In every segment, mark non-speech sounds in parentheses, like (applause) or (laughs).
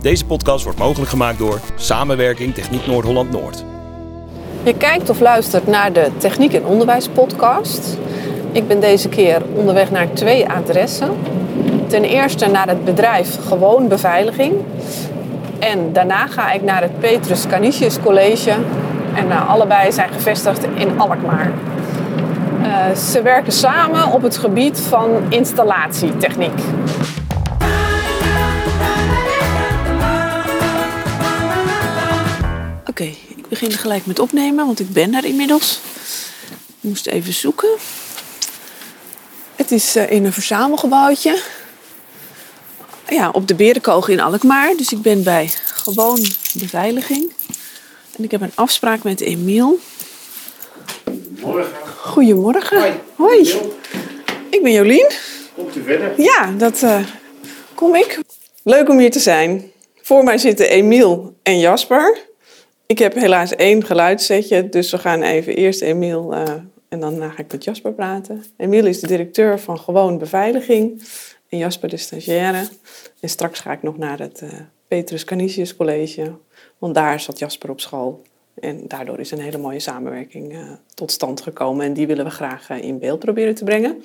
Deze podcast wordt mogelijk gemaakt door Samenwerking Techniek Noord-Holland-Noord. Je kijkt of luistert naar de Techniek en Onderwijs podcast. Ik ben deze keer onderweg naar twee adressen. Ten eerste naar het bedrijf Gewoon Beveiliging. En daarna ga ik naar het Petrus Canisius College. En nou, allebei zijn gevestigd in Alkmaar. Uh, ze werken samen op het gebied van installatietechniek. Begin gelijk met opnemen, want ik ben daar inmiddels. Ik moest even zoeken. Het is uh, in een verzamelgebouwtje. Ja, op de Berenkoog in Alkmaar. Dus ik ben bij gewoon beveiliging. En ik heb een afspraak met Emiel. Morgen. Goedemorgen. Hoi. Hoi. Ik ben Jolien. Komt u verder? Ja, dat uh, kom ik. Leuk om hier te zijn. Voor mij zitten Emiel en Jasper. Ik heb helaas één geluidssetje, dus we gaan even eerst Emiel uh, en dan ga ik met Jasper praten. Emiel is de directeur van Gewoon Beveiliging en Jasper de stagiaire. En straks ga ik nog naar het uh, Petrus Canisius College, want daar zat Jasper op school. En daardoor is een hele mooie samenwerking tot stand gekomen en die willen we graag in beeld proberen te brengen.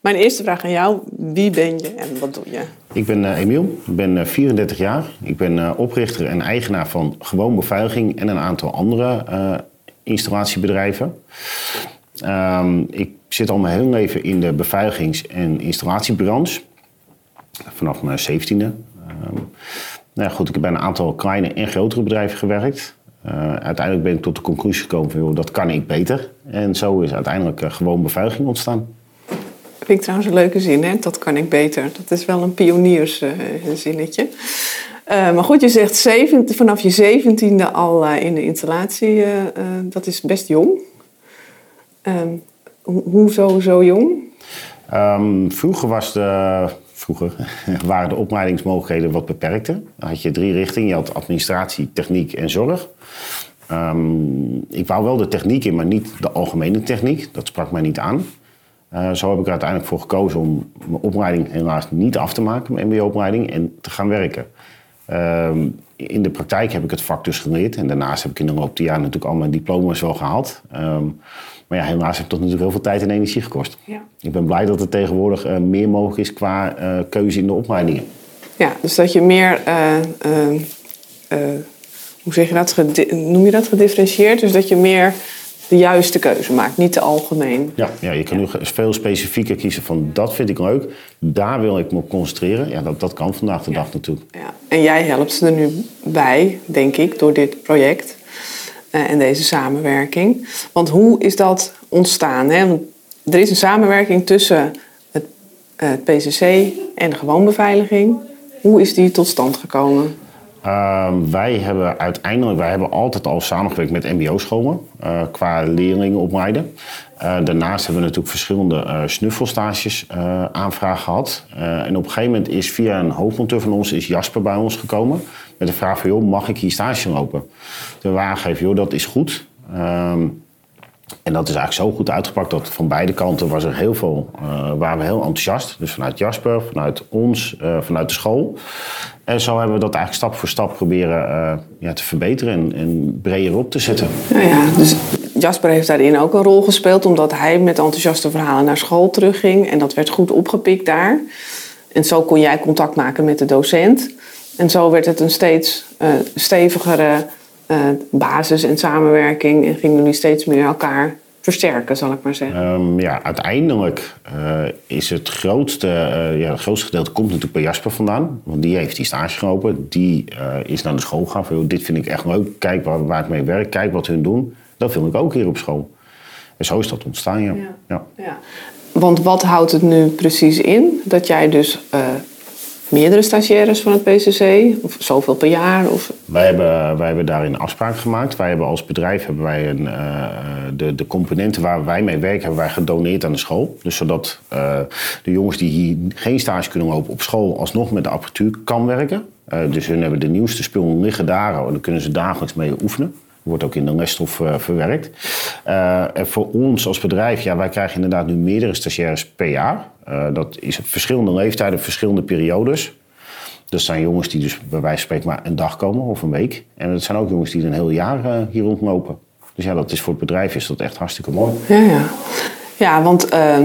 Mijn eerste vraag aan jou, wie ben je en wat doe je? Ik ben uh, Emiel, ik ben uh, 34 jaar. Ik ben uh, oprichter en eigenaar van Gewoon Beveiliging en een aantal andere installatiebedrijven. Um, ik zit al mijn hele leven in de beveiligings- en installatiebranche. Vanaf mijn zeventiende. Um, nou goed, ik heb bij een aantal kleine en grotere bedrijven gewerkt. Uiteindelijk ben ik tot de conclusie gekomen van, joh, dat kan ik beter. En zo is uiteindelijk gewoon beveiliging ontstaan. Vind ik trouwens een leuke zin, hè? Dat kan ik beter. Dat is wel een pionierszinnetje. Uh, maar goed, je zegt 17, vanaf je zeventiende al in de installatie. dat is best jong. Um, hoezo zo jong? Um, vroeger was de vroeger (laughs) waren de opleidingsmogelijkheden wat beperkter. Dan had je drie richtingen. Je had administratie, techniek en zorg. Um, ik wou wel de techniek in, maar niet de algemene techniek. Dat sprak mij niet aan. Uh, zo heb ik er uiteindelijk voor gekozen om mijn opleiding helaas niet af te maken, mijn mbo-opleiding, en te gaan werken. Um, in de praktijk heb ik het vak dus geleerd. En daarnaast heb ik in de loop der jaren natuurlijk al mijn diploma's wel gehaald. Um, maar ja, helaas heeft dat natuurlijk heel veel tijd en energie gekost. Ja. Ik ben blij dat er tegenwoordig uh, meer mogelijk is qua uh, keuze in de opleidingen. Ja, dus dat je meer, hoe zeg je dat, noem je dat, gedifferentieerd? Dus dat je meer de juiste keuze maakt, niet te algemeen. Ja, ja je kan ja. nu veel specifieker kiezen van dat vind ik leuk, daar wil ik me op concentreren. Ja, dat, dat kan vandaag de ja. dag natuurlijk. Ja. En jij helpt ze er nu bij, denk ik, door dit project uh, en deze samenwerking. Want hoe is dat ontstaan? Hè? Want er is een samenwerking tussen het, uh, het PCC en de gewoonbeveiliging. Hoe is die tot stand gekomen? Uh, wij hebben uiteindelijk, wij hebben altijd al samengewerkt met mbo-scholen uh, qua leerlingen opleiden. Uh, daarnaast hebben we natuurlijk verschillende uh, snuffelstages aanvragen gehad. en op een gegeven moment is via een hoofdmonteur van ons is Jasper bij ons gekomen met de vraag van joh, mag ik hier stage lopen? Toen we aangegeven, joh, dat is goed. Um, en dat is eigenlijk zo goed uitgepakt dat van beide kanten was er heel veel, uh, waren we heel enthousiast. Dus vanuit Jasper, vanuit ons, uh, vanuit de school. En zo hebben we dat eigenlijk stap voor stap proberen uh, ja, te verbeteren en, en breder op te zetten. Nou ja, dus Jasper heeft daarin ook een rol gespeeld, omdat hij met enthousiaste verhalen naar school terugging. En dat werd goed opgepikt daar. En zo kon jij contact maken met de docent. En zo werd het een steeds stevigere basis en samenwerking en gingen jullie steeds meer elkaar versterken, zal ik maar zeggen. Um, ja, uiteindelijk uh, is het grootste, uh, ja, het grootste gedeelte komt natuurlijk bij Jasper vandaan. Want die heeft die stage gelopen. Die is naar de school gegaan van, dit vind ik echt leuk. Kijk waar, waar ik mee werk, kijk wat hun doen. Dat vind ik ook hier op school. En zo is dat ontstaan, ja. ja. ja. ja. Want wat houdt het nu precies in? Dat jij dus meerdere stagiaires van het PCC? Of zoveel per jaar? Of... Wij, hebben, wij hebben daarin afspraak gemaakt. Wij hebben als bedrijf hebben wij een, uh, de, de componenten waar wij mee werken, hebben wij gedoneerd aan de school. Dus zodat uh, de jongens die hier geen stage kunnen lopen op school alsnog met de apparatuur kan werken. Uh, dus hun hebben de nieuwste spullen liggen daar en dan kunnen ze dagelijks mee oefenen. Wordt ook in de lesstof uh, verwerkt. Uh, en voor ons als bedrijf, ja, wij krijgen inderdaad nu meerdere stagiaires per jaar. Uh, dat is op verschillende leeftijden, verschillende periodes. Dat zijn jongens die dus bij wijze van spreken maar een dag komen of een week. En dat zijn ook jongens die een heel jaar hier rondlopen. Dus ja, dat is voor het bedrijf is dat echt hartstikke mooi. Ja, ja. ja want uh,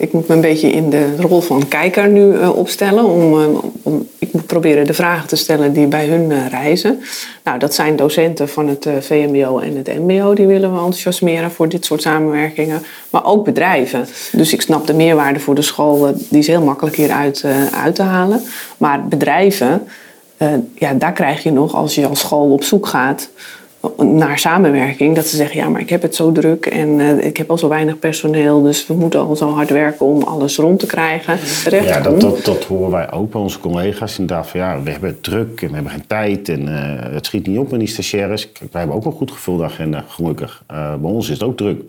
ik moet me een beetje in de rol van kijker nu uh, opstellen. Om, om, ik moet proberen de vragen te stellen die bij hun reizen. Nou, dat zijn docenten van het VMBO en het MBO. Die willen we enthousiasmeren voor dit soort samenwerkingen. Maar ook bedrijven. Dus ik snap de meerwaarde voor de school. die is heel makkelijk hieruit uit te halen. Maar bedrijven, ja, daar krijg je nog als je als school op zoek gaat naar samenwerking. Dat ze zeggen, ja, maar ik heb het zo druk en uh, ik heb al zo weinig personeel. Dus we moeten al zo hard werken om alles rond te krijgen. ja, dat, dat, dat, horen wij ook bij onze collega's. Inderdaad van, ja, we hebben het druk en we hebben geen tijd. En uh, het schiet niet op met die stagiaires. Kijk, wij hebben ook een goed gevulde agenda, gelukkig. Uh, bij ons is het ook druk.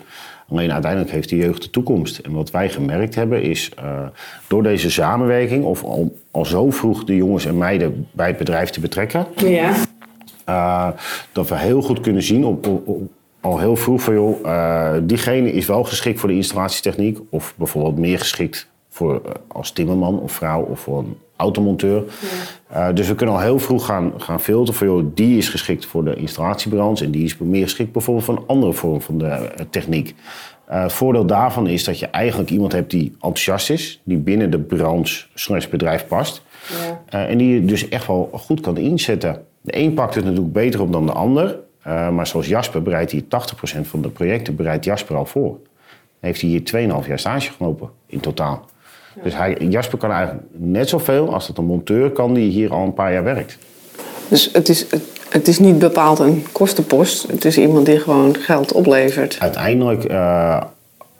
Alleen uiteindelijk heeft de jeugd de toekomst. En wat wij gemerkt hebben is, door deze samenwerking... of al, al zo vroeg de jongens en meiden bij het bedrijf te betrekken... Ja uh, dat we heel goed kunnen zien op, op, al heel vroeg van joh, uh, diegene is wel geschikt voor de installatietechniek. Of bijvoorbeeld meer geschikt voor, uh, als timmerman of vrouw of voor een automonteur. Ja. dus we kunnen al heel vroeg gaan, gaan filteren van joh, die is geschikt voor de installatiebranche. En die is meer geschikt bijvoorbeeld voor een andere vorm van de techniek. het voordeel daarvan is dat je eigenlijk iemand hebt die enthousiast is. Die binnen de branche slash bedrijf past. Ja. en die je dus echt wel goed kan inzetten. De een pakt het natuurlijk beter op dan de ander. Uh, maar zoals Jasper bereidt hij 80% van de projecten bereidt Jasper al voor. Heeft hij hier 2,5 jaar stage gelopen in totaal. Dus hij, Jasper kan eigenlijk net zoveel als dat een monteur kan die hier al een paar jaar werkt. Dus het is, het, is niet bepaald een kostenpost. Het is iemand die gewoon geld oplevert. Uiteindelijk, uh,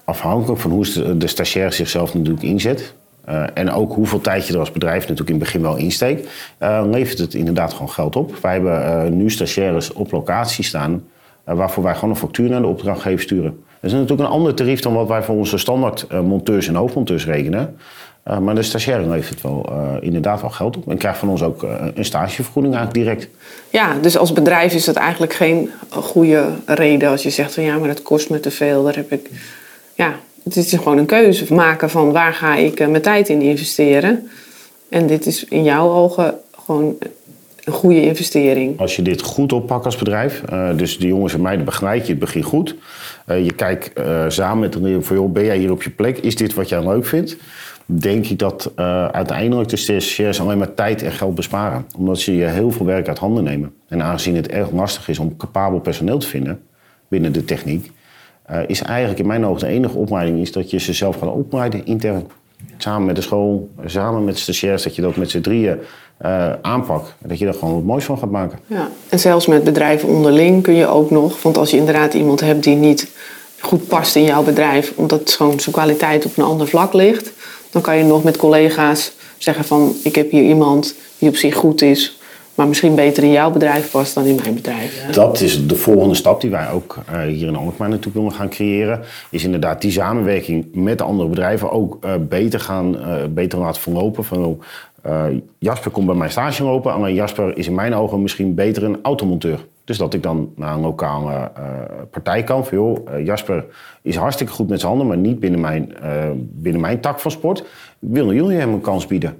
afhankelijk van hoe de stagiair zichzelf natuurlijk inzet. Uh, en ook hoeveel tijd je er als bedrijf natuurlijk in het begin wel insteekt, uh, levert het inderdaad gewoon geld op. Wij hebben uh, nu stagiaires op locatie staan, waarvoor wij gewoon een factuur naar de opdrachtgever sturen. Dat is natuurlijk een ander tarief dan wat wij voor onze standaard monteurs en hoofdmonteurs rekenen. maar de stagiaire levert wel inderdaad wel geld op. En krijgt van ons ook een stagevergoeding eigenlijk direct. Ja, dus als bedrijf is dat eigenlijk geen goede reden als je zegt van ja, maar dat kost me te veel. Daar heb ik. Ja, het is gewoon een keuze maken van waar ga ik eh, mijn tijd in investeren. En dit is in jouw ogen gewoon een goede investering. Als je dit goed oppakt als bedrijf, uh, dus de jongens en meiden begeleid je het begin goed. Uh, je kijkt samen met de van joh, ben jij hier op je plek? Is dit wat jij leuk vindt? Denk ik dat uiteindelijk de stagiairs alleen maar tijd en geld besparen. Omdat ze je heel veel werk uit handen nemen. En aangezien het erg lastig is om capabel personeel te vinden binnen de techniek, is eigenlijk in mijn ogen de enige opleiding is dat je ze zelf gaat opleiden intern. Samen met de school, samen met stagiairs, dat je dat met z'n drieën uh, aanpakt. Dat je er gewoon wat moois van gaat maken. Ja, en zelfs met bedrijven onderling kun je ook nog, want als je inderdaad iemand hebt die niet goed past in jouw bedrijf, omdat gewoon zijn kwaliteit op een ander vlak ligt, dan kan je nog met collega's zeggen van ik heb hier iemand die op zich goed is, maar misschien beter in jouw bedrijf past dan in mijn bedrijf. Dat is de volgende stap die wij ook uh, hier in Alkmaar natuurlijk willen gaan creëren. Is inderdaad die samenwerking met de andere bedrijven ook uh, beter gaan uh, beter laten verlopen. Van, Jasper komt bij mij stage lopen, alleen Jasper is in mijn ogen misschien beter een automonteur. Dus dat ik dan naar een lokale partij kan. Van, Jasper is hartstikke goed met zijn handen, maar niet binnen mijn, binnen mijn tak van sport. Willen jullie hem een kans bieden?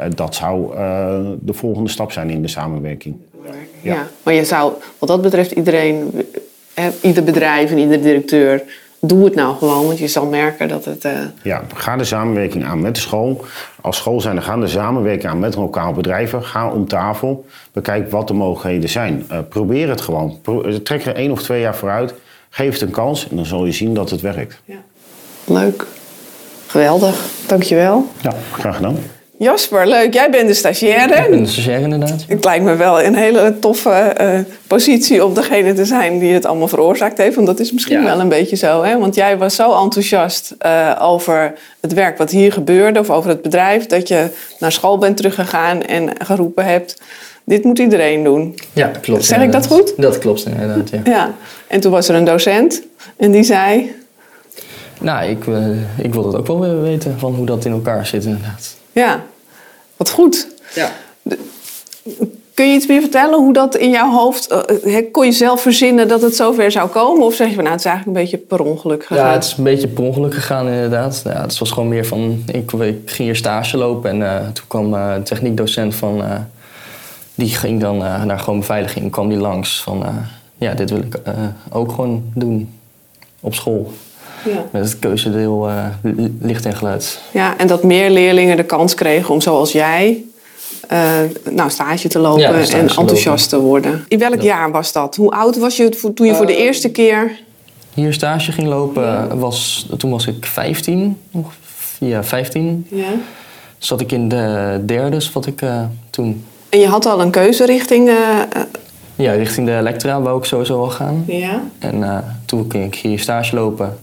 Uh, dat zou uh, de volgende stap zijn in de samenwerking. Ja. ja. maar je zou, wat dat betreft, iedereen, ieder bedrijf en ieder directeur, doe het nou gewoon, want je zal merken dat het. Uh... Ja, ga de samenwerking aan met de school. Als school zijn, dan gaan de samenwerking aan met lokaal bedrijven. Ga om tafel, bekijk wat de mogelijkheden zijn. probeer het gewoon. Pro trek er één of twee jaar vooruit. Geef het een kans en dan zul je zien dat het werkt. Ja. Leuk. Geweldig. Dankjewel. Ja, graag gedaan. Jasper, leuk. Jij bent de stagiaire. Ik ben de stagiaire inderdaad. Het lijkt me wel een hele toffe uh, positie om degene te zijn die het allemaal veroorzaakt heeft. Want dat is misschien ja. wel een beetje zo. Hè? Want jij was zo enthousiast uh, over het werk wat hier gebeurde. Of over het bedrijf. Dat je naar school bent teruggegaan en geroepen hebt. Dit moet iedereen doen. Ja, klopt. Zeg ik dat goed? Dat klopt inderdaad, ja. ja. En toen was er een docent. En die zei... Nou, ik, uh, ik wil het ook wel weer weten van hoe dat in elkaar zit inderdaad. Ja, wat goed. Ja. Kun je iets meer vertellen hoe dat in jouw hoofd... eh, eh, kon je zelf verzinnen dat het zover zou komen? Of zeg je van nou, het is eigenlijk een beetje per ongeluk gegaan? Ja, het is een beetje per ongeluk gegaan inderdaad. Ja, het was gewoon meer van, ik, ik ging hier stage lopen en eh, toen kwam een techniekdocent van, die ging dan naar gewoon beveiliging, kwam die langs van, ja, dit wil ik ook gewoon doen op school. Ja. Met het keuzedeel eh, li- licht en geluid. Ja, en dat meer leerlingen de kans kregen om zoals jij eh, nou, stage te lopen Ja, stage en te enthousiast te worden. In welk jaar was dat? Hoe oud was je toen je voor de Eh, eerste keer... Hier stage ging lopen, was, toen was ik 15, ongeveer, ja 15. Ja. Zat ik in de derde, zat ik eh, toen. En je had al een keuze richting... Ja, richting de Elektra wou ik sowieso wel gaan. ja. En eh, toen ging ik hier stage lopen.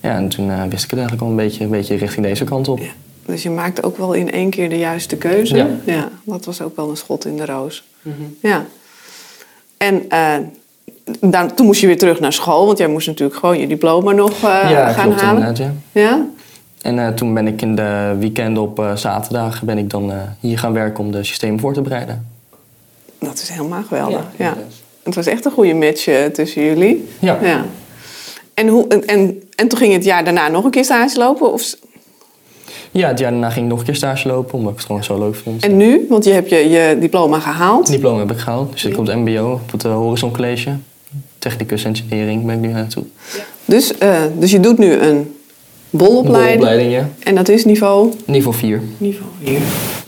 Ja, en toen eh, wist ik het eigenlijk al een beetje, een beetje richting deze kant op. Dus je maakte ook wel in één keer de juiste keuze. Ja. dat was ook wel een schot in de roos. Ja. En eh, dan, toen moest je weer terug naar school, want jij moest natuurlijk gewoon je diploma nog eh, ja, gaan klopt halen. ja. Ja? En toen ben ik in de weekenden op zaterdag ben ik dan hier gaan werken om de systemen voor te bereiden. Dat is helemaal geweldig. Ja, Ja. Het was echt een goede match tussen jullie. Ja. Ja. En, hoe, en, en, en toen ging je het jaar daarna nog een keer stage lopen? Of, Ja, het jaar daarna ging ik nog een keer stage lopen, omdat ik het gewoon zo leuk vond. en nu? Want je hebt je, je diploma gehaald. Het diploma heb ik gehaald. Dus ik op het mbo, op het eh, Horizon College. Technicus engineering ben ik nu naartoe. Dus, eh, dus je doet nu een bolopleiding. Bolopleiding, ja. En dat is niveau? Niveau 4. Niveau 4.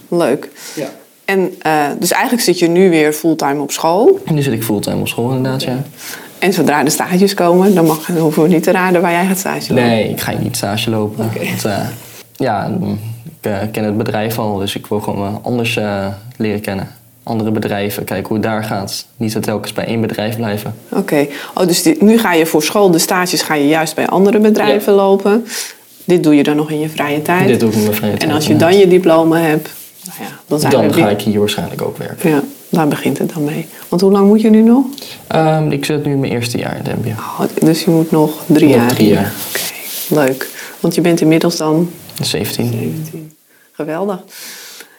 Leuk. Ja. En eh, dus eigenlijk zit je nu weer fulltime op school. En nu zit ik fulltime op school inderdaad, ja. En zodra de stages komen, dan, mag, dan hoeven we niet te raden waar jij gaat stage lopen. Nee, ik ga niet stage lopen. Want, eh, ja, ik eh, ken het bedrijf al, dus ik wil gewoon anders eh, leren kennen. Andere bedrijven, kijken hoe het daar gaat. Niet dat telkens bij één bedrijf blijven. Oké. Oh, dus nu ga je voor school, de stages ga je juist bij andere bedrijven lopen. Dit doe je dan nog in je vrije tijd. Dit doe ik in mijn vrije en tijd, als je dan je diploma hebt, nou ja, dan zijn Dan ga ik hier waarschijnlijk ook werken. Ja, daar begint het dan mee. Want hoe lang moet je nu nog? Ehm, ik zit nu in mijn eerste jaar in het mbo. Oh, dus je moet nog drie Nog jaar. drie jaar. Oké, leuk. Want je bent inmiddels dan 17. 17. Geweldig.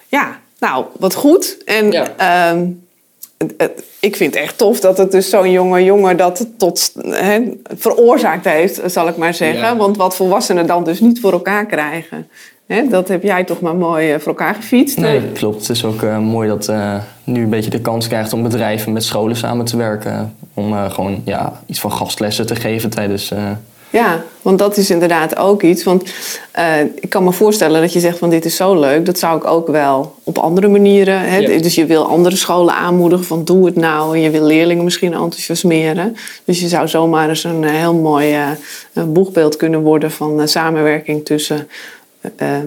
Ja, nou, wat goed. En Ja. ehm, het- het- ik vind het echt tof dat het dus zo'n jonge jongen dat tot hè, veroorzaakt heeft, zal ik maar zeggen. Ja. Want wat volwassenen dan dus niet voor elkaar krijgen. Hè, dat heb jij toch maar mooi eh, voor elkaar gefietst. Nee, klopt. Het is ook eh, mooi dat eh, nu een beetje de kans krijgt om bedrijven met scholen samen te werken. Om eh, gewoon ja, iets van gastlessen te geven tijdens... eh, Ja, want dat is inderdaad ook iets. Want eh, ik kan me voorstellen dat je zegt van dit is zo leuk. Dat zou ik ook wel op andere manieren. Hè? Ja. Dus je wil andere scholen aanmoedigen van doe het nou. En je wil leerlingen misschien enthousiasmeren. Dus je zou zomaar eens een heel mooi eh, boegbeeld kunnen worden van samenwerking tussen eh,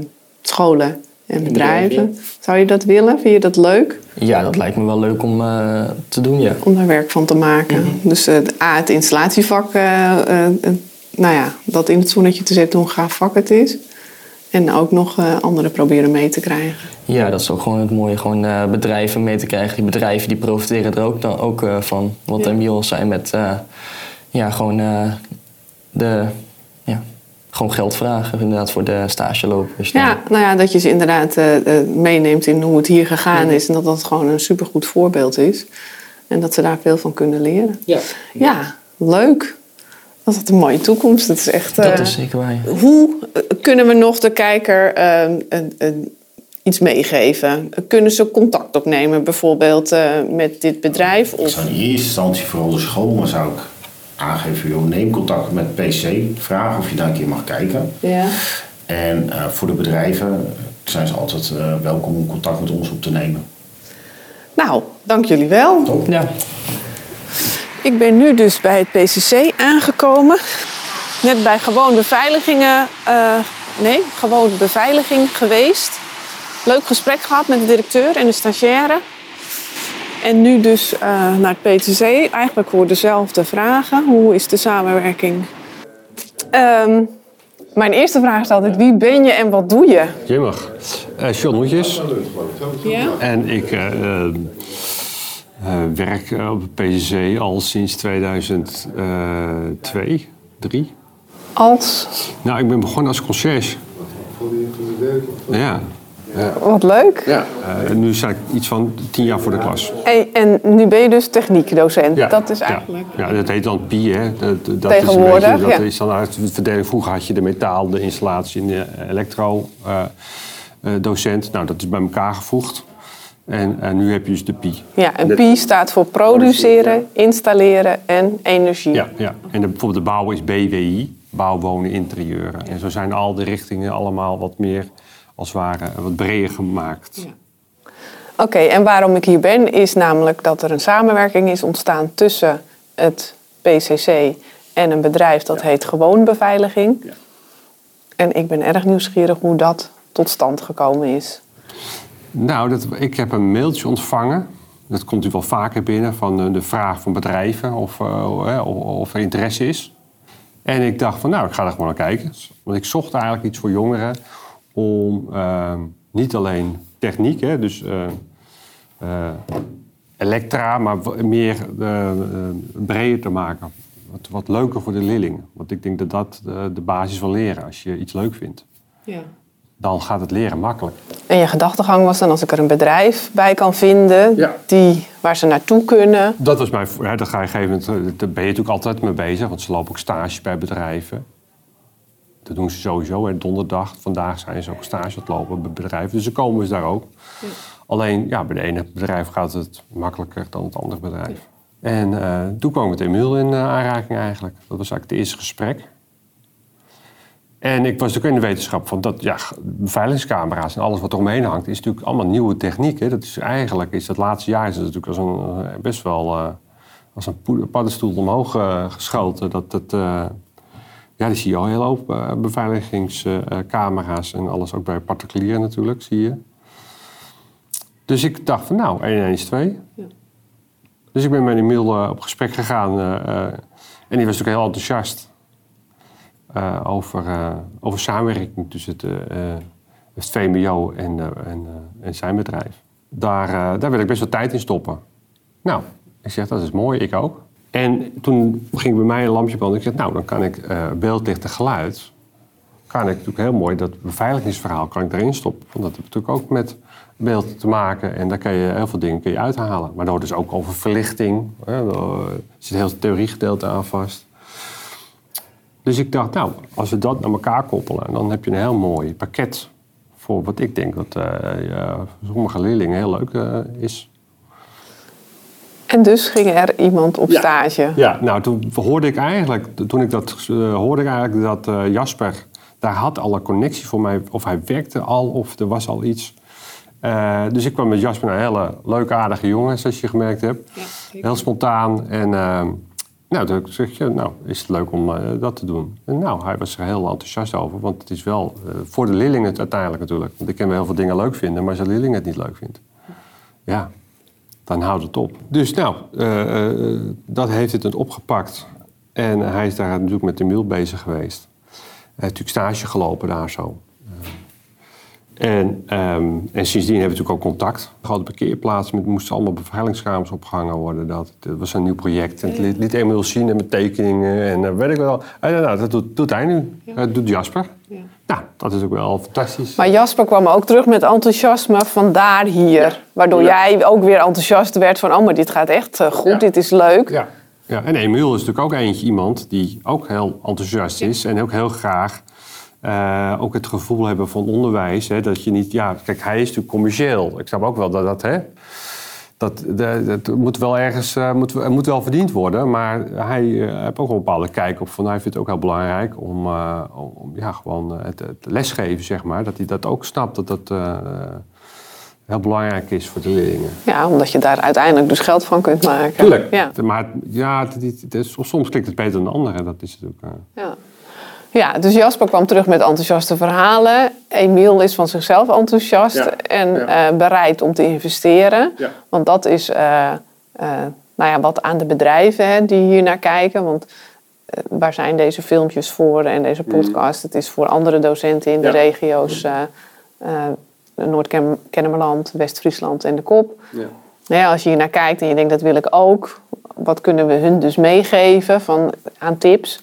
scholen en bedrijven. Zou je dat willen? Vind je dat leuk ja, dat lijkt me wel leuk om eh, te doen, ja. om daar werk van te maken? Dus eh, A, het installatievak, nou ja, dat in het zonnetje te zetten hoe een gaaf vak het is. En ook nog anderen proberen mee te krijgen. Ja, dat is ook gewoon het mooie. Gewoon bedrijven mee te krijgen. Die bedrijven die profiteren er ook, dan ook van. Wat Ja. Al zei met... ja, gewoon de... Gewoon geld vragen inderdaad voor de stagelopers. Ja, nou ja, dat je ze inderdaad eh, eh, meeneemt in hoe het hier gegaan is. En dat dat gewoon een supergoed voorbeeld is. En dat ze daar veel van kunnen leren. Ja. Ja, leuk. Dat is een mooie toekomst. Dat is echt... Dat eh, is zeker waar. ja. Hoe kunnen we nog de kijker eh, een- een- iets meegeven? Kunnen ze contact opnemen bijvoorbeeld eh, met dit bedrijf? Of... in eerste instantie vooral de school, maar zou ik aangeven, joh, neem contact met PC, vraag of je daar een keer mag kijken. Ja. En eh, voor de bedrijven zijn ze altijd eh, welkom om contact met ons op te nemen. Nou, dank jullie wel. Top. Ja. Ik ben nu dus bij het PCC aangekomen. Net bij gewoon beveiligingen, eh, nee, gewoon beveiliging geweest. Leuk gesprek gehad met de directeur en de stagiaire. En nu dus eh, naar het PCC, eigenlijk voor dezelfde vragen. Hoe is de samenwerking? Ehm, mijn eerste vraag is altijd, wie ben je en wat doe je? Je mag. Eh John Hoetjes. Ja. En ik eh, werk op het PCC al sinds 2002, 3. Als? Nou, ik ben begonnen als conciërge. Ja. Wat leuk. Ja. Eh, nu sta ik iets van tien jaar voor de klas. Hey, en nu ben je dus techniekdocent. Ja, Dat is ja. eigenlijk... Ja, dat heet dan PI, hè. Dat, dat Tegenwoordig, is een beetje, dat ja. is dan uit de verdeling. Vroeger had je de metaal, de installatie en de elektro eh, eh, docent. Nou, dat is bij elkaar gevoegd. En, en nu heb je dus de PI. Ja, en PI staat voor produceren, installeren en energie. Ja, ja. en de, bijvoorbeeld de bouw is BWI, bouw, wonen, interieuren. En zo zijn al de richtingen allemaal wat meer, als het ware, wat breder gemaakt. Oké, en waarom ik hier ben is namelijk dat er een samenwerking is ontstaan tussen het PCC en een bedrijf dat heet Gewoon Beveiliging. Ja. En ik ben erg nieuwsgierig hoe dat tot stand gekomen is. Nou, dat, ik heb een mailtje ontvangen. Dat komt u wel vaker binnen van de vraag van bedrijven of, eh, of, of er interesse is. En ik dacht van, nou, ik ga er gewoon naar kijken. Want ik zocht eigenlijk iets voor jongeren om eh, niet alleen techniek, hè, dus eh, eh, elektra, maar meer eh, breder te maken. Wat, wat leuker voor de leerlingen. Want ik denk dat dat de basis van leren, als je iets leuk vindt. Ja. Dan gaat het leren makkelijk. En je gedachtegang was dan als ik er een bedrijf bij kan vinden Ja. die, waar ze naartoe kunnen. Dat was mijn. Ja, daar ga je op een gegeven moment. Daar ben je natuurlijk altijd mee bezig, want ze lopen ook stage bij bedrijven. Dat doen ze sowieso. Hè. Donderdag, vandaag zijn ze ook stage aan het lopen bij bedrijven. Dus ze komen ze daar ook. Alleen, ja, bij de ene bedrijf gaat het makkelijker dan het andere bedrijf. En eh, toen kwam ik met Emiel in eh, aanraking eigenlijk. Dat was eigenlijk het eerste gesprek. En ik was natuurlijk in de wetenschap van dat, ja, beveiligingscamera's en alles wat er omheen hangt, is natuurlijk allemaal nieuwe techniek. Hè. Dat is eigenlijk, is dat laatste jaar is het natuurlijk als een, eh, best wel eh, als een paddenstoel omhoog eh, geschoten. Dat, dat, eh, ja, die zie je al heel hoop eh, beveiligingscamera's en alles, ook bij particulieren natuurlijk, zie je. Dus ik dacht van nou, 1 en 1 is 2. Dus ik ben met Emiel eh, op gesprek gegaan eh, en die was natuurlijk heel enthousiast over, over samenwerking tussen het, het VMBO en, en, en zijn bedrijf. Daar, daar wil ik best wel tijd in stoppen. Nou, ik zeg, dat is mooi, ik ook. En toen ging bij mij een lampje branden. Ik zeg, nou, dan kan ik eh beeld, licht en geluid... kan ik natuurlijk heel mooi dat beveiligingsverhaal kan ik erin stoppen. Want dat heeft natuurlijk ook met beeld te maken. En daar kan je heel veel dingen kun je uithalen. Maar daar hoort dus ook over verlichting. Hè, daar zit een heel theoriegedeelte aan vast. Dus ik dacht, nou, als we dat naar elkaar koppelen, dan heb je een heel mooi pakket voor wat ik denk dat eh, voor sommige leerlingen heel leuk eh, is. En dus ging er iemand op stage. Ja, nou, toen hoorde ik eigenlijk, toen ik dat eh, hoorde ik eigenlijk dat eh, Jasper, daar had al een connectie voor mij, of hij werkte al, of er was al iets. Eh, dus ik kwam met Jasper een hele leuke, aardige jongen, zoals je gemerkt hebt. Heel spontaan. En eh, nou, toen zeg je, nou, is het leuk om dat te doen? En nou, hij was er heel enthousiast over, want het is wel eh, voor de leerlingen het uiteindelijk natuurlijk. Want ik kan wel heel veel dingen leuk vinden, maar als de leerling het niet leuk vindt, ja, dan houdt het op. Dus nou, eh, eh, dat heeft het opgepakt. En hij is daar natuurlijk met de Emiel bezig geweest. Hij heeft natuurlijk stage gelopen daar zo. Eh, En, ehm, en sindsdien hebben we natuurlijk ook contact. We hadden parkeerplaatsen, met moesten allemaal beveiligingskamers opgehangen worden. Dat, dat was een nieuw project. En het liet, liet Emiel zien en met tekeningen en eh, weet ik wel. En, nou, dat doet, doet hij nu. Dat doet Jasper. Nou, dat is ook wel fantastisch. Maar Jasper kwam ook terug met enthousiasme vandaar hier. Waardoor jij ook weer enthousiast werd van... oh, maar dit gaat echt eh, goed, Ja. dit is leuk. Ja. ja, en Emiel is natuurlijk ook eentje iemand die ook heel enthousiast is en ook heel graag eh, ook het gevoel hebben van onderwijs. Hè, dat je niet, ja, kijk, hij is natuurlijk commercieel. Ik snap ook wel dat dat, hè, dat, dat, dat moet wel ergens, eh, moet, het moet wel verdiend worden. Maar hij eh, heeft ook een bepaalde kijk op van, hij vindt het ook heel belangrijk om, om, ja, gewoon het, het lesgeven, zeg maar. Dat hij dat ook snapt, dat dat heel belangrijk is voor de leerlingen. Ja, omdat je daar uiteindelijk dus geld van kunt maken. Tuurlijk. Ja. Maar ja, het, het- het is- soms klinkt het beter dan de andere. Dat is natuurlijk. Ja. Ja, dus Jasper kwam terug met enthousiaste verhalen. Emiel is van zichzelf enthousiast Ja, en ja. eh, bereid om te investeren. Ja. Want dat is eh, eh, nou ja, wat aan de bedrijven hè, die hier naar kijken. Want waar zijn deze filmpjes voor en deze podcast? Het is voor andere docenten in de regio's eh, Noord-Kennemerland, West-Friesland en de Kop. ja. Nou ja, als je hier naar kijkt en je denkt dat wil ik ook, wat kunnen we hun dus meegeven van, aan tips?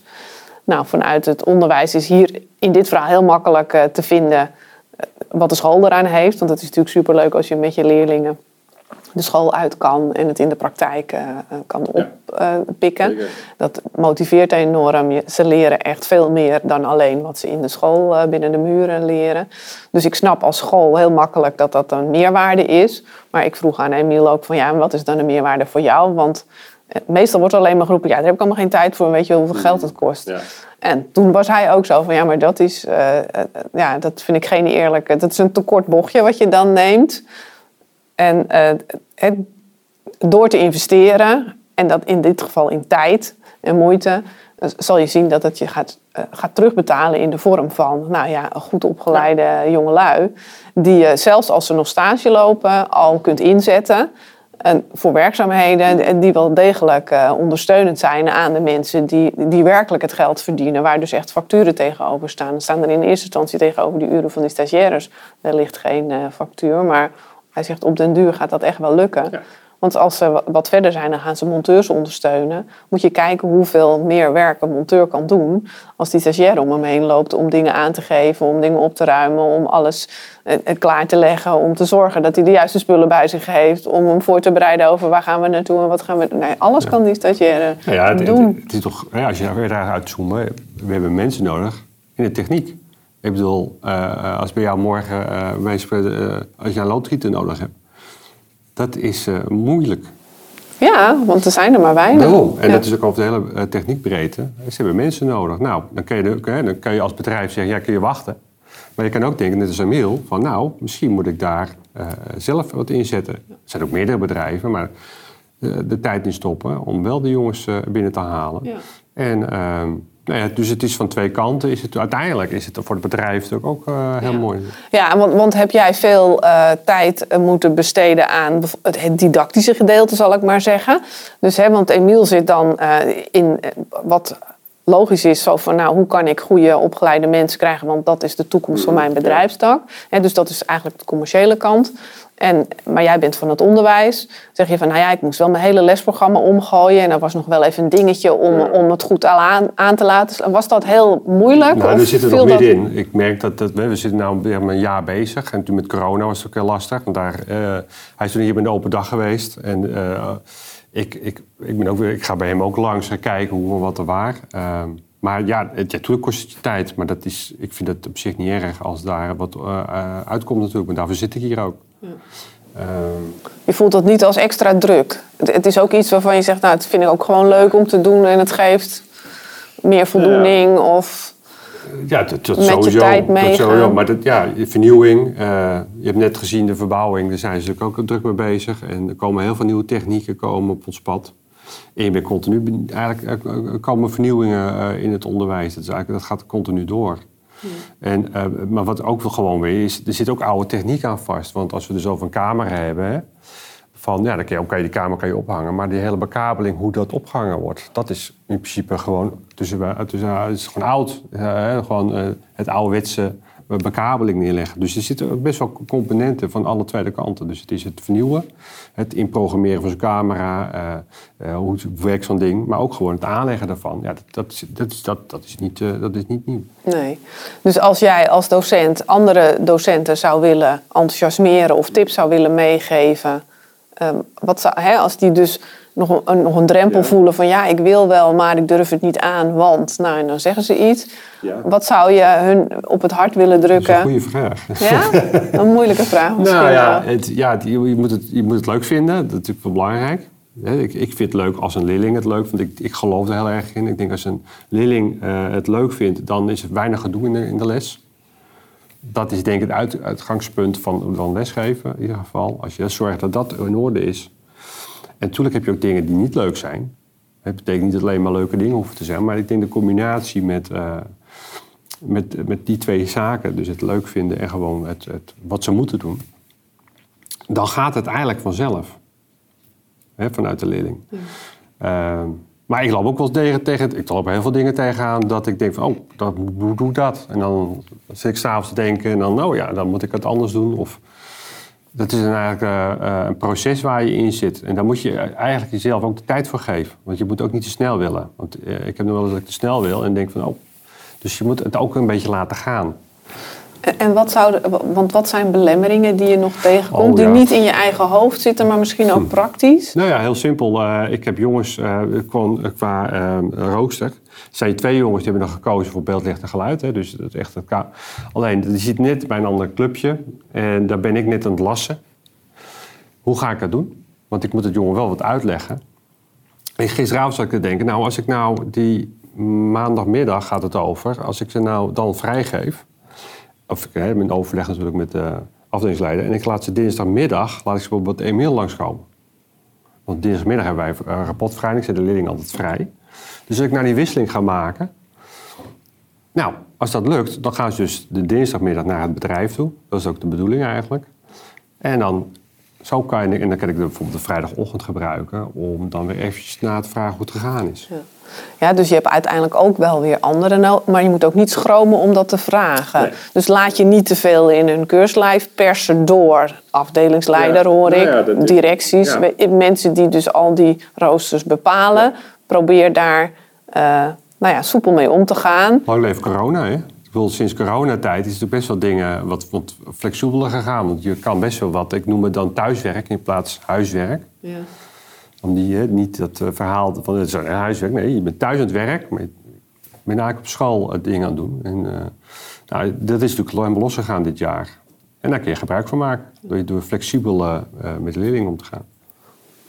Nou, vanuit het onderwijs is hier in dit verhaal heel makkelijk eh, te vinden eh, wat de school eraan heeft. Want het is natuurlijk superleuk als je met je leerlingen de school uit kan en het in de praktijk eh, kan oppikken. dat motiveert enorm. Ze leren echt veel meer dan alleen wat ze in de school binnen de muren leren. Dus ik snap als school heel makkelijk dat dat een meerwaarde is. Maar ik vroeg aan Emiel ook van ja, en wat is dan een meerwaarde voor jou? Want meestal wordt alleen maar geroepen, ja, daar heb ik allemaal geen tijd voor. Weet je hoeveel geld het kost? En toen was hij ook zo van ja, maar dat is, eh, eh, ja, dat vind ik geen eerlijke. Dat is een tekort bochtje wat je dan neemt. En eh, het- door te investeren, en dat in dit geval in tijd en moeite, zal je zien dat het je gaat, gaat terugbetalen in de vorm van nou ja, goed opgeleide jongelui. Die je zelfs als ze nog stage lopen al kunt inzetten. Voor werkzaamheden en die wel degelijk eh, ondersteunend zijn aan de mensen die, die werkelijk het geld verdienen. Waar dus echt facturen tegenover staan. Staan er in eerste instantie tegenover die uren van die stagiaires. Ligt geen eh, factuur, maar hij zegt op den duur gaat dat echt wel lukken. Want als ze wa- wat verder zijn, dan gaan ze monteurs ondersteunen. Moet je kijken hoeveel meer werk een monteur kan doen. Als die stagiair om hem heen loopt om dingen aan te geven, om dingen op te ruimen, om alles eh, eh, klaar te leggen. Om te zorgen dat hij de juiste spullen bij zich heeft. Om hem voor te bereiden over waar gaan we naartoe en wat gaan we. Nee, alles kan die stagiair Nou ja, het, doen. het- het is toch, ja, als je daar weer daar uitzoomen, we hebben mensen nodig in de techniek. Ik bedoel, eh, als bij jou morgen, eh, wij spreken, eh, als je een loodgieter nodig hebt, dat is eh, moeilijk. ja, want er zijn er maar weinig. Daarom. En Ja. dat is ook over de hele eh, techniekbreedte. Ze hebben mensen nodig. Nou, dan kun, je, dan- kun je als bedrijf zeggen, ja, kun je wachten. Maar je kan ook denken, net als Emiel, van nou, misschien moet ik daar eh, zelf wat inzetten. Er zijn ook meerdere bedrijven, maar eh, de tijd in stoppen om wel de jongens binnen te halen. Ja. En ehm, nou ja, dus het is van twee kanten. Is het, uiteindelijk is het voor het bedrijf natuurlijk ook eh, heel Ja. mooi. Ja, want, want heb jij veel eh, tijd eh, moeten besteden aan het, het didactische gedeelte, zal ik maar zeggen. Dus, hè, want Emiel zit dan in wat logisch is, zo van nou, hoe kan ik goede opgeleide mensen krijgen, want dat is de toekomst van mijn bedrijfstak. Hè, dus dat is eigenlijk de commerciële kant. En, maar jij bent van het onderwijs. Zeg je van, nou ja, ik moest wel mijn hele lesprogramma omgooien. En er was nog wel even een dingetje om, om het goed aan, aan te laten. Was dat heel moeilijk? Nou, we zitten er nog dat- middenin. Ik merk dat, dat we, zitten nu weer een jaar bezig. En toen met corona was het ook heel lastig. Want daar, eh, hij is toen hier bij een open dag geweest. En eh, ik, ik, ik, ben ook weer, ik ga bij hem ook langs en kijken hoe en wat er waar. Ehm, maar ja, het, ja, natuurlijk kost het je tijd. Maar dat is, ik vind het op zich niet erg als daar wat eh, eh, uitkomt natuurlijk. Maar daarvoor zit ik hier ook. Ehm, Je voelt dat niet als extra druk. Het, het is ook iets waarvan je zegt, nou, het vind ik ook gewoon leuk om te doen en het geeft meer voldoening. Of Ja, dat, dat Met je tijd dat meegaan. sowieso. Maar dat, ja, vernieuwing. eh, je hebt net gezien de verbouwing. Daar zijn ze natuurlijk ook druk mee bezig. En er komen heel veel nieuwe technieken komen op ons pad. En je bent continu... Eigenlijk eh, er komen vernieuwingen eh, in het onderwijs. Dat, is eigenlijk, dat gaat continu door. En, eh, maar wat ook gewoon weer is... Er zit ook oude techniek aan vast. Want als we dus over een camera hebben... Van, ja, dan kan je, die kamer kan je ophangen. Maar die hele bekabeling, hoe dat opgehangen wordt... dat is in principe gewoon... Tussen, tussen, het is gewoon oud. eh, gewoon eh, het ouderwetse bekabeling neerleggen. Dus er zitten best wel componenten van alle twee kanten. Dus het is het vernieuwen, het inprogrammeren van zo'n camera... eh, eh, hoe werkt zo'n ding, maar ook gewoon het aanleggen daarvan. Ja, dat, dat, is- dat, dat, dat, is, niet, eh, dat is niet nieuw. nee. Dus als jij als docent andere docenten zou willen enthousiasmeren of tips zou willen meegeven. ehm, wat hè, als die dus nog een, nog een drempel voelen van ja, ik wil wel, maar ik durf het niet aan, want. Nou, en dan zeggen ze iets. Ja. Wat zou je hun op het hart willen Dat is een drukken? goede vraag. Ja? (laughs) Een moeilijke vraag misschien Nou ja, het, ja het- je, moet het, je moet het leuk vinden. Dat is natuurlijk wel belangrijk. Ik, ik vind het leuk als een leerling het leuk vindt. Ik, ik geloof er heel erg in. Ik denk als een leerling eh, het leuk vindt, dan is er weinig gedoe in de, in de les. Dat is denk ik het uit, uitgangspunt van, van lesgeven in ieder geval. Als je zorgt dat dat in orde is. En natuurlijk heb je ook dingen die niet leuk zijn. Het betekent niet dat alleen maar leuke dingen hoeven te zijn. Maar ik denk de combinatie met, eh, met, met die twee zaken, dus het leuk vinden en gewoon het, het, wat ze moeten doen, dan gaat het eigenlijk vanzelf. Hè, vanuit de leerling. Ehm, maar ik loop ook wel eens tegen, tegen, ik loop heel veel dingen tegenaan dat ik denk van, oh, dat, hoe doe ik dat? En dan zit ik s'avonds te denken en dan, oh ja, dan moet ik het anders doen. Of, dat is een, eigenlijk eh, eh, een proces waar je in zit. En daar moet je eigenlijk jezelf ook de tijd voor geven. Want je moet ook niet te snel willen. Want eh, ik heb nog wel eens dat ik te snel wil en denk van, oh. Dus je moet het ook een beetje laten gaan. En- wat zouden, want wat zijn belemmeringen die je nog tegenkomt, Oh, die niet in je eigen hoofd zitten, maar misschien ook praktisch? Nou ja, heel simpel. Ik heb jongens eh, qua eh, rooster. Er zijn twee jongens die hebben nog gekozen voor beeld, licht en geluid. Hè, dus dat is echt het Alleen, die zit net bij een ander clubje. En daar ben ik net aan het lassen. Hoe ga ik dat doen? Want ik moet het jongen wel wat uitleggen. En gisteravond zat ik te denken, nou als ik nou die maandagmiddag gaat het over. Als ik ze nou dan vrijgeef. Of ik heb een overleg natuurlijk met de afdelingsleider. En ik laat ze dinsdagmiddag, laat ik ze bijvoorbeeld bij Emiel langskomen. Want dinsdagmiddag hebben wij uh, rapportvrij. Ik zet de leerling altijd vrij. Dus als ik naar die wisseling ga maken. Nou, als dat lukt, dan gaan ze dus de dinsdagmiddag naar het bedrijf toe. Dat is ook de bedoeling eigenlijk. En dan, zo kan je, en dan kan ik bijvoorbeeld de vrijdagochtend gebruiken... om dan weer eventjes na te vragen hoe het gegaan is. Ja, dus je hebt uiteindelijk ook wel weer anderen nodig, maar je moet ook niet schromen om dat te vragen. Dus laat je niet te veel in hun keurslijf persen door afdelingsleider, Ja, hoor nou ik, ja, is- directies, mensen die dus al die roosters bepalen. Probeer daar eh, nou ja, soepel mee om te gaan. Lang leven corona, hè? Ik bedoel, sinds coronatijd is er best wel dingen wat, wat flexibeler gegaan. Want je kan best wel wat, ik noem het dan thuiswerk in plaats huiswerk. Ja. Om die, hè, niet dat eh, verhaal van het is een huiswerk. Nee, je bent thuis aan het werk, maar je bent eigenlijk op school het ding aan het doen. En, eh, nou, dat is natuurlijk helemaal losgegaan dit jaar. En daar kun je gebruik van maken. Door, door flexibel met leerlingen om te gaan.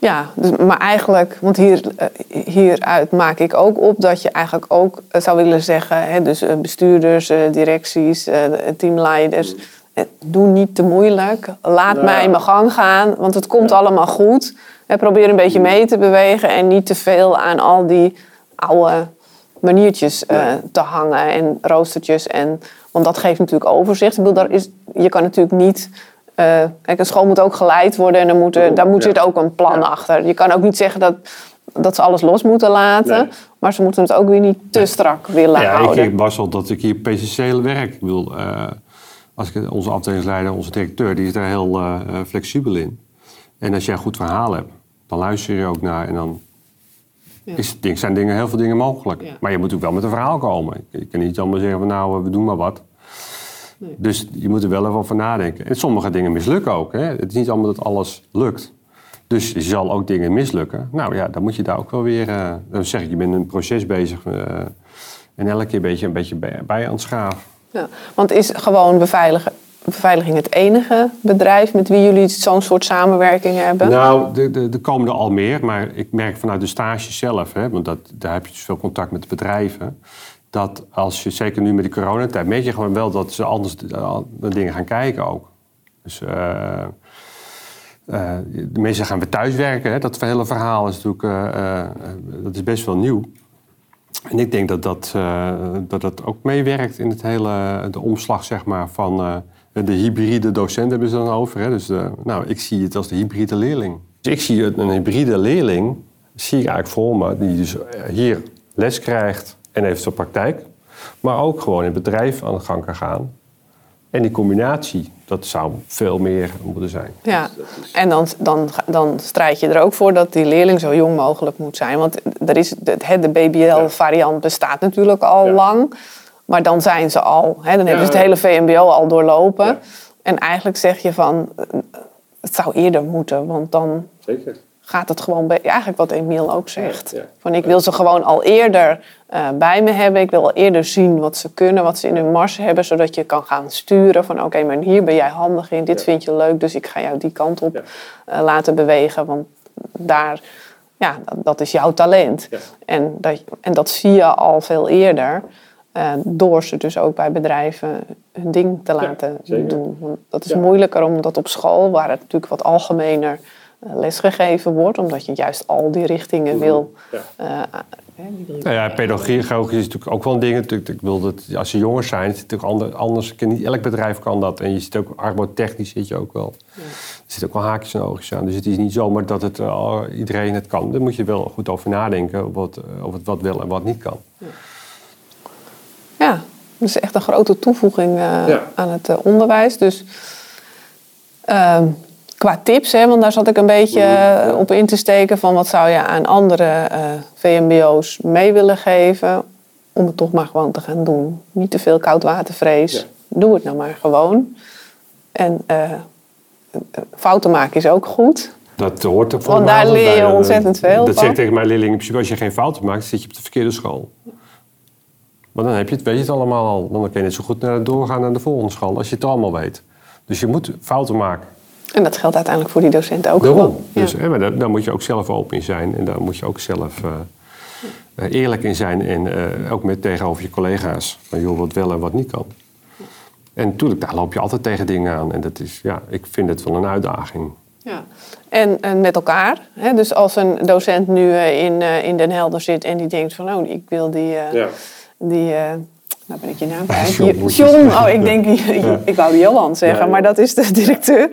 Ja, dus, maar eigenlijk, want hier, eh, hieruit maak ik ook op dat je eigenlijk ook eh, zou willen zeggen, hè, dus eh, bestuurders, directies, teamleiders, eh, doe niet te moeilijk. Laat mij mijn gang gaan, want het komt allemaal goed. En probeer een beetje mee te bewegen en niet te veel aan al die oude maniertjes te hangen en roostertjes. En, want dat geeft natuurlijk overzicht. Ik bedoel, daar is, je kan natuurlijk niet. Eh, kijk, een school moet ook geleid worden en dan moet er, daar moet Ja. zit ook een plan achter. Je kan ook niet zeggen dat, dat ze alles los moeten laten, Nee. maar ze moeten het ook weer niet te strak willen Ja, ik houden. denk best wel dat ik hier PCC werk. Ik bedoel, eh, als ik, onze afdelingsleider, onze directeur, die is daar heel eh, flexibel in. En als jij een goed verhaal hebt, dan luister je ook naar en dan Ja. is, zijn dingen, heel veel dingen mogelijk. Ja. Maar je moet ook wel met een verhaal komen. Je kan niet allemaal zeggen van nou, we doen maar wat. Dus je moet er wel even over nadenken. En sommige dingen mislukken ook. Hè? Het is niet allemaal dat alles lukt. Dus je zal ook dingen mislukken. Nou ja, dan moet je daar ook wel weer... eh, dan zeg ik, je bent een proces bezig... eh, en elke keer een beetje, een beetje bij, bij aan het schaven. Ja, want is gewoon beveiligen, beveiliging het enige bedrijf met wie jullie zo'n soort samenwerking hebben? Nou, de, de, er komen er al meer. Maar ik merk vanuit de stage zelf... Hè, want dat, daar heb je dus veel contact met de bedrijven... dat als je, zeker nu met die coronatijd... merk je gewoon wel dat ze anders eh, naar dingen gaan kijken ook. Dus... eh, eh, de mensen gaan weer thuiswerken. Hè? Dat hele verhaal is natuurlijk eh, eh, dat is best wel nieuw. En ik denk dat dat, eh, dat, dat ook meewerkt in het hele, de omslag zeg maar, van eh, de hybride docent hebben ze dan over. Hè? Dus de, nou, ik zie het als de hybride leerling. Dus ik zie een hybride leerling, zie ik eigenlijk voor me, die dus hier les krijgt en heeft zijn praktijk. Maar ook gewoon in het bedrijf aan de gang kan gaan. En die combinatie, dat zou veel meer moeten zijn. Ja, en dan, dan, dan strijd je er ook voor dat die leerling zo jong mogelijk moet zijn. Want er is, de, de BBL-variant bestaat natuurlijk al Ja. lang. Maar dan zijn ze al, hè, dan hebben ze het hele VMBO al doorlopen. Ja. En eigenlijk zeg je van, het zou eerder moeten. Want dan Zeker. Gaat het gewoon, be- eigenlijk wat Emiel ook zegt. Ja, ja. Van ik wil ze gewoon al eerder eh, bij me hebben. Ik wil al eerder zien wat ze kunnen, wat ze in hun mars hebben. Zodat je kan gaan sturen van oké, maar hier ben jij handig in. Dit vind je leuk, dus ik ga jou die kant op eh, laten bewegen. Want daar, ja, dat, dat is jouw talent. En, dat, en dat zie je al veel eerder. eh, door ze dus ook bij bedrijven hun ding te laten doen. Want dat is moeilijker omdat op school, waar het natuurlijk wat algemener lesgegeven wordt, omdat je juist al die richtingen wil. Ja. eh, hè, die wil je- Nou ja, pedagogie is natuurlijk ook wel een ding. Natuurlijk, Ik wil dat als ze jonger zijn, is het natuurlijk ander- anders. kan Niet elk bedrijf kan dat. En je ziet ook arbotechnisch zit je ook wel. Er zitten ook wel haakjes en oogjes aan. Dus het is niet zomaar dat het, eh, iedereen het kan. Daar moet je wel goed over nadenken wat, eh, of het wat wel en wat niet kan. Ja, dat is echt een grote toevoeging eh, Ja. aan het eh, onderwijs. Dus ehm, qua tips, hè, want daar zat ik een beetje eh, op in te steken van wat zou je aan andere eh, VMBO's mee willen geven om het toch maar gewoon te gaan doen. Niet te veel koudwatervrees. doe het nou maar gewoon. En eh, fouten maken is ook goed. Dat hoort er voor Want daar leer je ontzettend veel Dat van. zeg ik tegen mijn leerlingen in principe. Als je geen fouten maakt, zit je op de verkeerde school. Maar dan heb je het, weet je het allemaal al. Dan kan je net zo goed naar, doorgaan naar de volgende school. Als je het allemaal weet. Dus je moet fouten maken. En dat geldt uiteindelijk voor die docenten ook Daarom. gewoon. Ja. Dus, hè, maar daar, daar moet je ook zelf open in zijn. En daar moet je ook zelf eh, eh, eerlijk in zijn. En eh, ook met tegenover je collega's. Van joh, wat wel en wat niet kan. En natuurlijk, daar loop je altijd tegen dingen aan. En dat is, ja, ik vind het wel een uitdaging. Ja. En, en met elkaar. Hè? Dus als een docent nu eh, in, eh, in Den Helder zit en die denkt van... oh, ik wil die... eh, die eh, nou ben ik je naam kwijt. John Je- je oh, ik denk, (laughs) ik wou Johan zeggen, Ja. maar dat is de (laughs) directeur.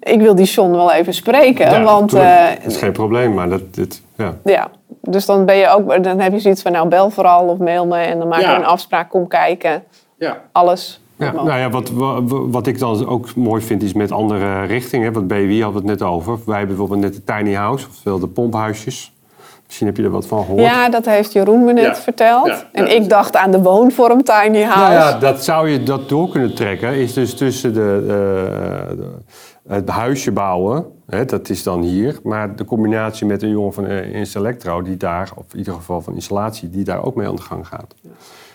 Ik wil die John wel even spreken, Ja, want... eh, dat is geen probleem, maar dat, dit, ja. ja, dus dan ben je ook, dan heb je zoiets van, nou bel vooral of mail me en dan maken Ja. we een afspraak, kom kijken, Ja. alles. Ja, nou ja, wat, wa- wat ik dan ook mooi vind is met andere richtingen. Wat BWI had het net over. Wij hebben bijvoorbeeld net de tiny house, oftewel de pomphuisjes. Misschien heb je er wat van gehoord. Ja, dat heeft Jeroen me net Ja. verteld. Ja. En ik dacht aan de woonvorm tiny house. Nou ja, dat zou je dat door kunnen trekken. Is dus tussen de, eh, de- het huisje bouwen, hè, dat is dan hier. Maar de combinatie met een jongen van uh, Instellectro, die daar, of in ieder geval van installatie, die daar ook mee aan de gang gaat.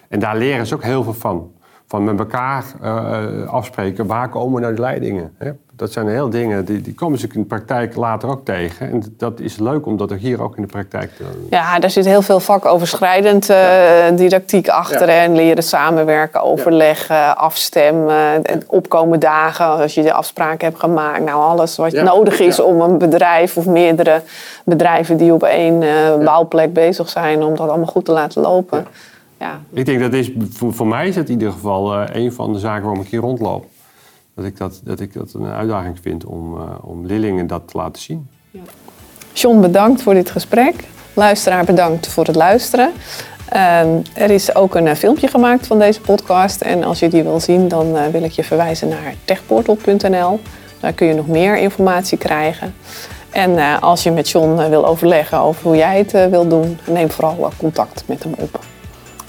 En daar leren ze ook heel veel van. Van met elkaar eh, afspreken, waar komen nou de leidingen? Hè? Dat zijn heel dingen, die, die komen ze in de praktijk later ook tegen. En dat is leuk om dat ook hier ook in de praktijk te doen. Ja, daar zit heel veel vakoverschrijdend eh, didactiek achter. Ja. En leren samenwerken, overleggen, afstemmen. En opkomen dagen als je de afspraken hebt gemaakt. Nou, alles wat Ja. nodig is om een bedrijf of meerdere bedrijven die op één eh, bouwplek bezig zijn, om dat allemaal goed te laten lopen. Ja. Ik denk dat is, voor, voor mij is het in ieder geval eh, een van de zaken waarom ik hier rondloop. Dat ik dat, dat, ik dat een uitdaging vind om, eh, om leerlingen dat te laten zien. John, bedankt voor dit gesprek. Luisteraar, bedankt voor het luisteren. Ehm, er is ook een eh, filmpje gemaakt van deze podcast. En als je die wil zien, dan eh, wil ik je verwijzen naar techportal.nl. Daar kun je nog meer informatie krijgen. En eh, als je met John wil overleggen over hoe jij het wil doen, neem vooral contact met hem op.